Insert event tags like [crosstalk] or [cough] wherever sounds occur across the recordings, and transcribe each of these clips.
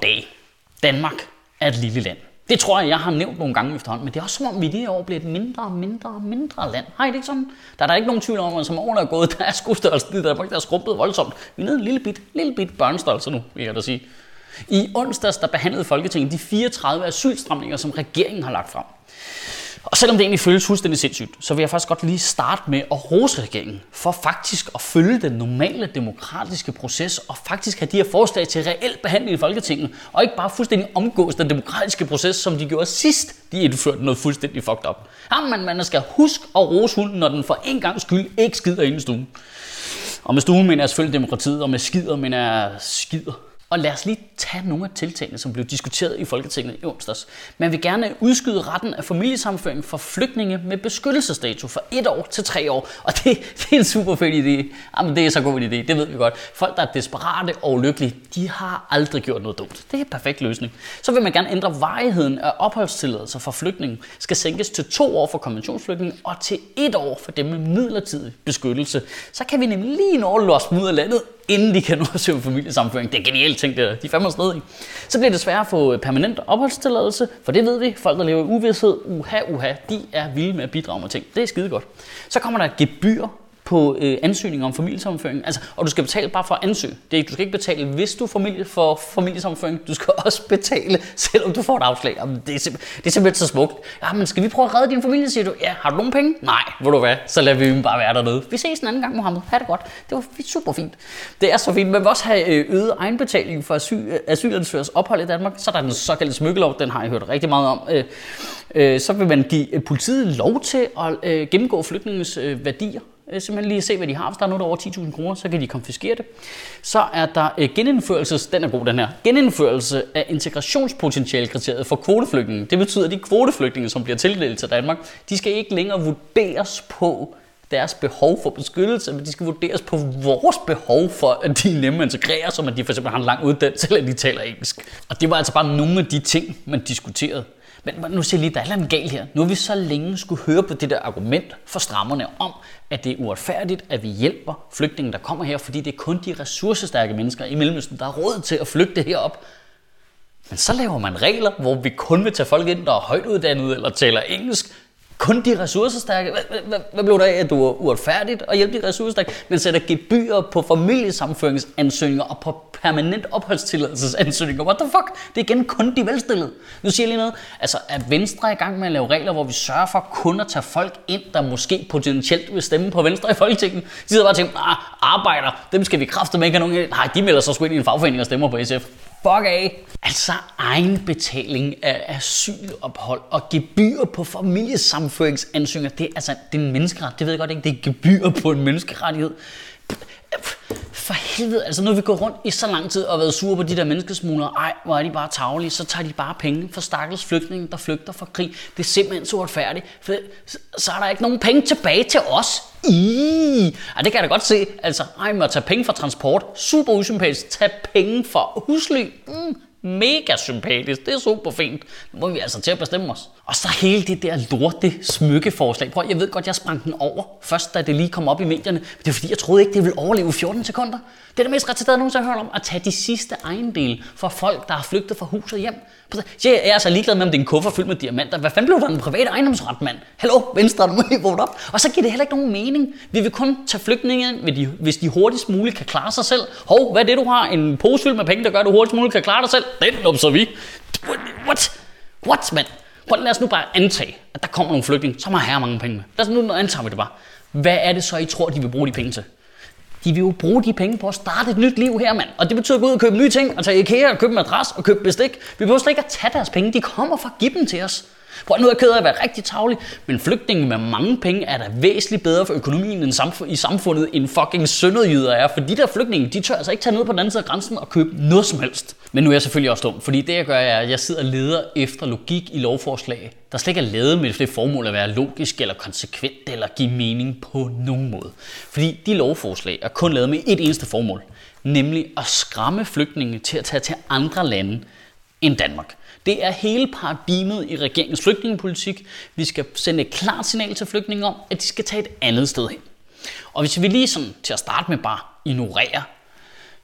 goddag. Danmark er et lille land. Det tror jeg, jeg har nævnt nogle gange efterhånden, men det er også som om, vi i det år bliver et mindre og mindre og mindre land. Har I det ikke sådan? Der er der ikke nogen tvivl om, at som årene er gået, [laughs] der er skostørrelsen i Danmark, der er skrumpet voldsomt. Vi er nede en lille bit, lille bit børnestørrelse nu, vil jeg da sige. I onsdags, der behandlede Folketinget de 34 asylstramninger, som regeringen har lagt frem. Og selvom det egentlig føles fuldstændig sindssygt, så vil jeg faktisk godt lige starte med at rose regeringen for faktisk at følge den normale demokratiske proces og faktisk have de her forslag til reel behandling i Folketinget, og ikke bare fuldstændig omgås den demokratiske proces, som de gjorde sidst, de indførte noget fuldstændig fucked up. Jamen, man skal huske at rose hunden, når den for en gang skyld ikke skider ind i stuen. Og med stuen mener jeg selvfølgelig demokratiet, og med skider mener jeg skider. Og lad os lige tage nogle af tiltagene, som blev diskuteret i Folketinget i onsdags. Man vil gerne udskyde retten af familiesammenføring for flygtninge med beskyttelsesdato fra et år til tre år. Og det, [laughs] det er en super fed idé. Jamen, det er så god en idé, det ved vi godt. Folk, der er desperate og ulykkelige, de har aldrig gjort noget dumt. Det er en perfekt løsning. Så vil man gerne ændre varigheden af opholdstilladelser for flygtninge. Skal sænkes til to år for konventionsflygtninge og til et år for dem med midlertidig beskyttelse. Så kan vi nemlig lige nå at låse ud af landet, inden de kan nå at søge familiesammenføring. Det er genialt ting, det der. De er fandme i. Så bliver det svært at få øh, permanent opholdstilladelse, for det ved vi. Folk, der lever i uvidshed, uha, uha, de er vilde med at bidrage med ting. Det er skide godt. Så kommer der gebyr på øh, ansøgninger om familiesammenføring. Altså, og du skal betale bare for at ansøge. Det er, du skal ikke betale, hvis du familie for familiesammenføring. Du skal [laughs] også betale, selvom du får et afslag. Jamen, det, er det er simpelthen så smukt. Ja, men skal vi prøve at redde din familie, siger du? Ja, har du nogen penge? Nej, hvor du hvad? Så lader vi dem bare være dernede. Vi ses en anden gang, Mohammed. Ha' det godt. Det var super fint. Det er så fint. Man vil også have øh, øget egenbetaling for asyl, asylansøgers ophold i Danmark. Så er der den såkaldte smykkelov. Den har jeg hørt rigtig meget om. Øh, øh så vil man give øh, politiet lov til at gennemgå flygtningens værdier Øh, simpelthen lige se, hvad de har. Hvis der er noget, der over 10.000 kroner, så kan de konfiskere det. Så er der øh, genindførelse, den er god den her, genindførelse af integrationspotentialkriteriet for kvoteflygtninge. Det betyder, at de kvoteflygtninge, som bliver tildelt til Danmark, de skal ikke længere vurderes på deres behov for beskyttelse, men de skal vurderes på vores behov for, at de er nemme at integrere, som at de for eksempel har en lang uddannelse, eller de taler engelsk. Og det var altså bare nogle af de ting, man diskuterede. Men nu siger jeg lige, der er noget galt her. Nu har vi så længe skulle høre på det der argument for strammerne om, at det er uretfærdigt, at vi hjælper flygtninge, der kommer her, fordi det er kun de ressourcestærke mennesker i Mellemøsten, der har råd til at flygte herop. Men så laver man regler, hvor vi kun vil tage folk ind, der er højt uddannet eller taler engelsk, kun de ressourcestærke. Hvad, blev der af, at du var uretfærdigt at hjælpe de ressourcestærke, men sætter gebyrer på familiesamføringsansøgninger og på permanent opholdstilladelsesansøgninger. What the fuck? Det er igen kun de velstillede. Nu siger jeg lige noget. Altså, at Venstre er i gang med at lave regler, hvor vi sørger for kun at tage folk ind, der måske potentielt vil stemme på Venstre i Folketinget. De sidder bare og tænker, ah, arbejder, dem skal vi kræfte med ikke have nogen. Nej, de melder sig sgu ind i en fagforening og stemmer på SF fuck af. Altså egenbetaling af asylophold og gebyr på familiesamføringsansøgninger, det, er, altså, det er en menneskeret. Det ved jeg godt ikke, det er gebyr på en menneskerettighed. Helvede, altså nu har vi gået rundt i så lang tid og været sure på de der menneskesmuglere. Ej, hvor er de bare tavlige. Så tager de bare penge for stakkels flygtninge, der flygter fra krig. Det er simpelthen så uretfærdigt. For så er der ikke nogen penge tilbage til os. I. Ej, det kan jeg da godt se. Altså, ej, må tage penge for transport. Super usympatisk. Tag penge for husly. Mm, mega sympatisk. Det er super fint. Nu må vi altså til at bestemme os. Og så hele det der lorte smykkeforslag. Prøv, jeg ved godt, jeg sprang den over, først da det lige kom op i medierne. Men det er fordi, jeg troede ikke, det ville overleve 14 sekunder. Det er det mest retarderede, nogen har hørt om. At tage de sidste ejendele for folk, der har flygtet fra huset hjem. Jeg er altså ligeglad med, om det er en kuffer fyldt med diamanter. Hvad fanden blev der en privat ejendomsret, mand? Hallo, Venstre, nu må I vågne op. Og så giver det heller ikke nogen mening. Vi vil kun tage flygtninge, hvis de hurtigst muligt kan klare sig selv. Hov, hvad er det, du har? En pose fyldt med penge, der gør, at du hurtigst muligt kan klare dig selv? Den så vi. What? What, man? Prøv, lad os nu bare antage, at der kommer nogle flygtninge, som har her mange penge med. Lad os nu antage vi det bare. Hvad er det så, I tror, de vil bruge de penge til? De vil jo bruge de penge på at starte et nyt liv her, mand. Og det betyder at gå ud og købe nye ting, og tage IKEA og købe en madras og købe bestik. Vi behøver slet ikke at tage deres penge. De kommer for at give dem til os. Prøv nu er jeg ked af at være rigtig tavlig, men flygtninge med mange penge er da væsentligt bedre for økonomien end samf- i samfundet, end fucking sønderjyder er. For de der flygtninge, de tør altså ikke tage ned på den anden side af grænsen og købe noget som helst. Men nu er jeg selvfølgelig også dum, fordi det jeg gør er, at jeg sidder og leder efter logik i lovforslag, der slet ikke er lavet med det formål at være logisk eller konsekvent eller give mening på nogen måde. Fordi de lovforslag er kun lavet med et eneste formål, nemlig at skræmme flygtninge til at tage til andre lande end Danmark. Det er hele paradigmet i regeringens flygtningepolitik. Vi skal sende et klart signal til flygtninge om, at de skal tage et andet sted hen. Og hvis vi lige sådan til at starte med bare ignorerer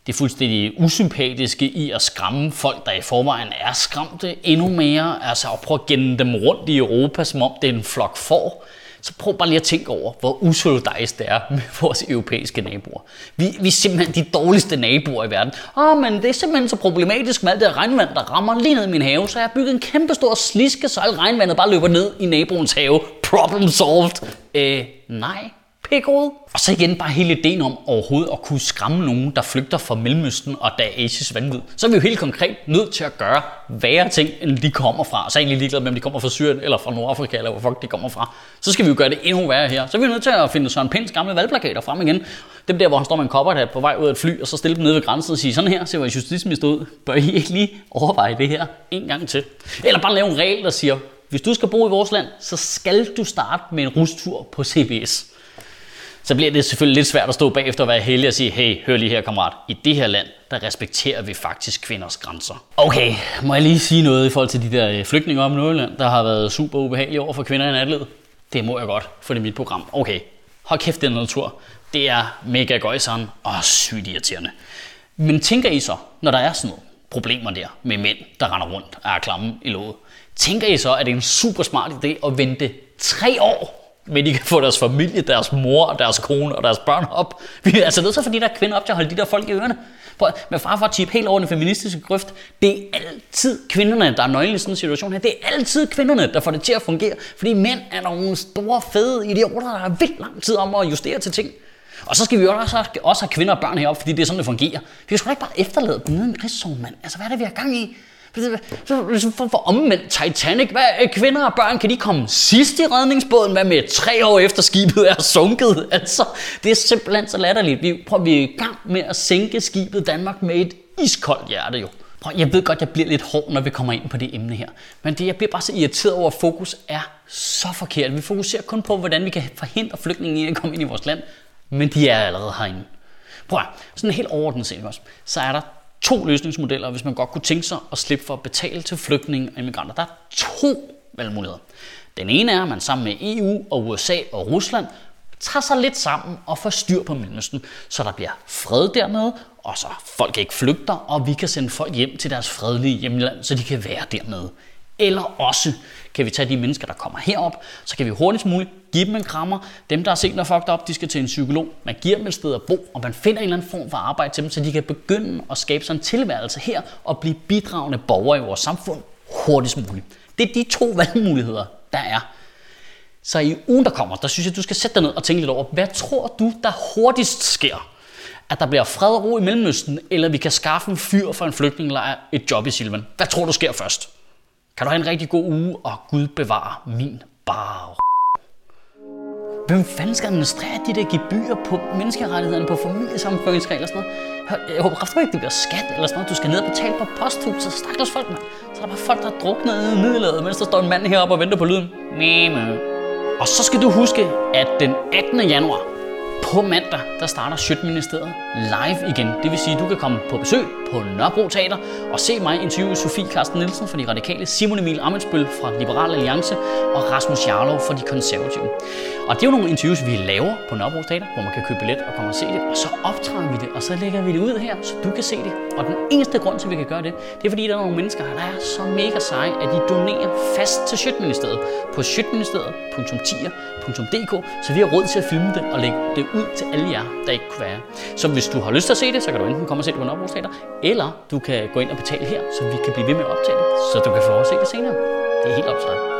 det fuldstændig usympatiske i at skræmme folk, der i forvejen er skræmte endnu mere. Altså at prøve at genne dem rundt i Europa, som om det er en flok får så prøv bare lige at tænke over, hvor usolidarisk det er med vores europæiske naboer. Vi, vi er simpelthen de dårligste naboer i verden. Åh, men det er simpelthen så problematisk med alt det regnvand, der rammer lige ned i min have, så jeg har bygget en kæmpe stor sliske, så alt regnvandet bare løber ned i naboens have. Problem solved. Øh, nej pikrod. Og så igen bare hele ideen om overhovedet at kunne skræmme nogen, der flygter fra Mellemøsten og Daesh's vanvid. Så er vi jo helt konkret nødt til at gøre værre ting, end de kommer fra. Og så er jeg egentlig ligeglad med, om de kommer fra Syrien eller fra Nordafrika, eller hvor fuck de kommer fra. Så skal vi jo gøre det endnu værre her. Så er vi nødt til at finde Søren Pinds gamle valgplakater frem igen. Dem der, hvor han står med en kopperhat på vej ud af et fly, og så stille dem nede ved grænsen og sige, sådan her ser vores justitsminister ud. Bør I ikke lige overveje det her en gang til? Eller bare lave en regel, der siger, hvis du skal bo i vores land, så skal du starte med en rustur på CBS så bliver det selvfølgelig lidt svært at stå bagefter og være heldig og sige, hey, hør lige her kammerat, i det her land, der respekterer vi faktisk kvinders grænser. Okay, må jeg lige sige noget i forhold til de der øh, flygtninge om Nordjylland, der har været super ubehagelige over for kvinder i natlivet? Det må jeg godt, for det er mit program. Okay, hold kæft, den natur. Det er mega gøjseren og sygt irriterende. Men tænker I så, når der er sådan noget problemer der med mænd, der render rundt og er klamme i låget, tænker I så, at det er en super smart idé at vente tre år men de kan få deres familie, deres mor, deres kone og deres børn op. Vi er altså nødt til at få de der kvinder op til at holde de der folk i ørerne. Prøv, med far for at tippe helt over den feministiske grøft, det er altid kvinderne, der er nøglen i sådan en situation her. Det er altid kvinderne, der får det til at fungere. Fordi mænd er nogle store, fede idioter, der har vildt lang tid om at justere til ting. Og så skal vi jo også, også have kvinder og børn heroppe, fordi det er sådan, det fungerer. Vi skal ikke bare efterlade dem nede i en krigszone, mand. Altså, hvad er det, vi har gang i? Så for, for omvendt Titanic. Hvad, øh, kvinder og børn, kan de komme sidst i redningsbåden? Hvad med tre år efter skibet er sunket? [laughs] Altså, det er simpelthen så latterligt. Vi, prøv, vi er i gang med at sænke skibet Danmark med et iskoldt hjerte jo. Prøv, jeg ved godt, jeg bliver lidt hård, når vi kommer ind på det emne her. Men det, jeg bliver bare så irriteret over, at fokus er så forkert. Vi fokuserer kun på, hvordan vi kan forhindre flygtninge i at komme ind i vores land. Men de er allerede herinde. Prøv sådan helt overordnet set også, så er der to løsningsmodeller, hvis man godt kunne tænke sig at slippe for at betale til flygtninge og immigranter. Der er to valgmuligheder. Den ene er, at man sammen med EU og USA og Rusland tager sig lidt sammen og får styr på Mellemøsten, så der bliver fred dernede, og så folk ikke flygter, og vi kan sende folk hjem til deres fredelige hjemland, så de kan være dernede. Eller også kan vi tage de mennesker, der kommer herop, så kan vi hurtigst muligt give dem en krammer. Dem, der har set noget fucked op, de skal til en psykolog. Man giver dem et sted at bo, og man finder en eller anden form for arbejde til dem, så de kan begynde at skabe sig en tilværelse her og blive bidragende borgere i vores samfund hurtigst muligt. Det er de to [laughs] valgmuligheder, der er. Så i ugen, der kommer, der synes jeg, du skal sætte dig ned og tænke lidt over, hvad tror du, der hurtigst sker? At der bliver fred og ro i Mellemøsten, eller vi kan skaffe en fyr for en flygtningelejr et job i Silvan? Hvad tror du sker først? Kan du have en rigtig god uge, og Gud bevare min bar. Hvem fanden skal administrere de der gebyrer på menneskerettighederne, på familiesammenføringsregler og sådan noget? Jeg håber kraftigt ikke, det bliver skat eller sådan noget. Du skal ned og betale på posthuset. Stakkels folk, man. Så er der bare folk, der er druknet i middelalder, mens der står en mand heroppe og venter på lyden. Meme. Og så skal du huske, at den 18. januar, på mandag, der starter Sjøtministeriet live igen. Det vil sige, at du kan komme på besøg på Nørrebro Teater og se mig interviewe Sofie Carsten Nielsen fra De Radikale, Simon Emil Amensbøl fra Liberal Alliance og Rasmus Jarlov fra De Konservative. Og det er jo nogle interviews, vi laver på Nørrebro Teater, hvor man kan købe billet og komme og se det. Og så optræder vi det, og så lægger vi det ud her, så du kan se det. Og den eneste grund til, at vi kan gøre det, det er fordi, der er nogle mennesker, der er så mega seje, at de donerer fast til Sjøtministeriet på sjøtministeriet.tier.dk, så vi har råd til at filme det og lægge det ud til alle jer, der ikke kunne være. Så hvis du har lyst til at se det, så kan du enten komme og se det på Nørrebro Teater, eller du kan gå ind og betale her, så vi kan blive ved med at optage det, så du kan få lov at se det senere. Det er helt op til dig.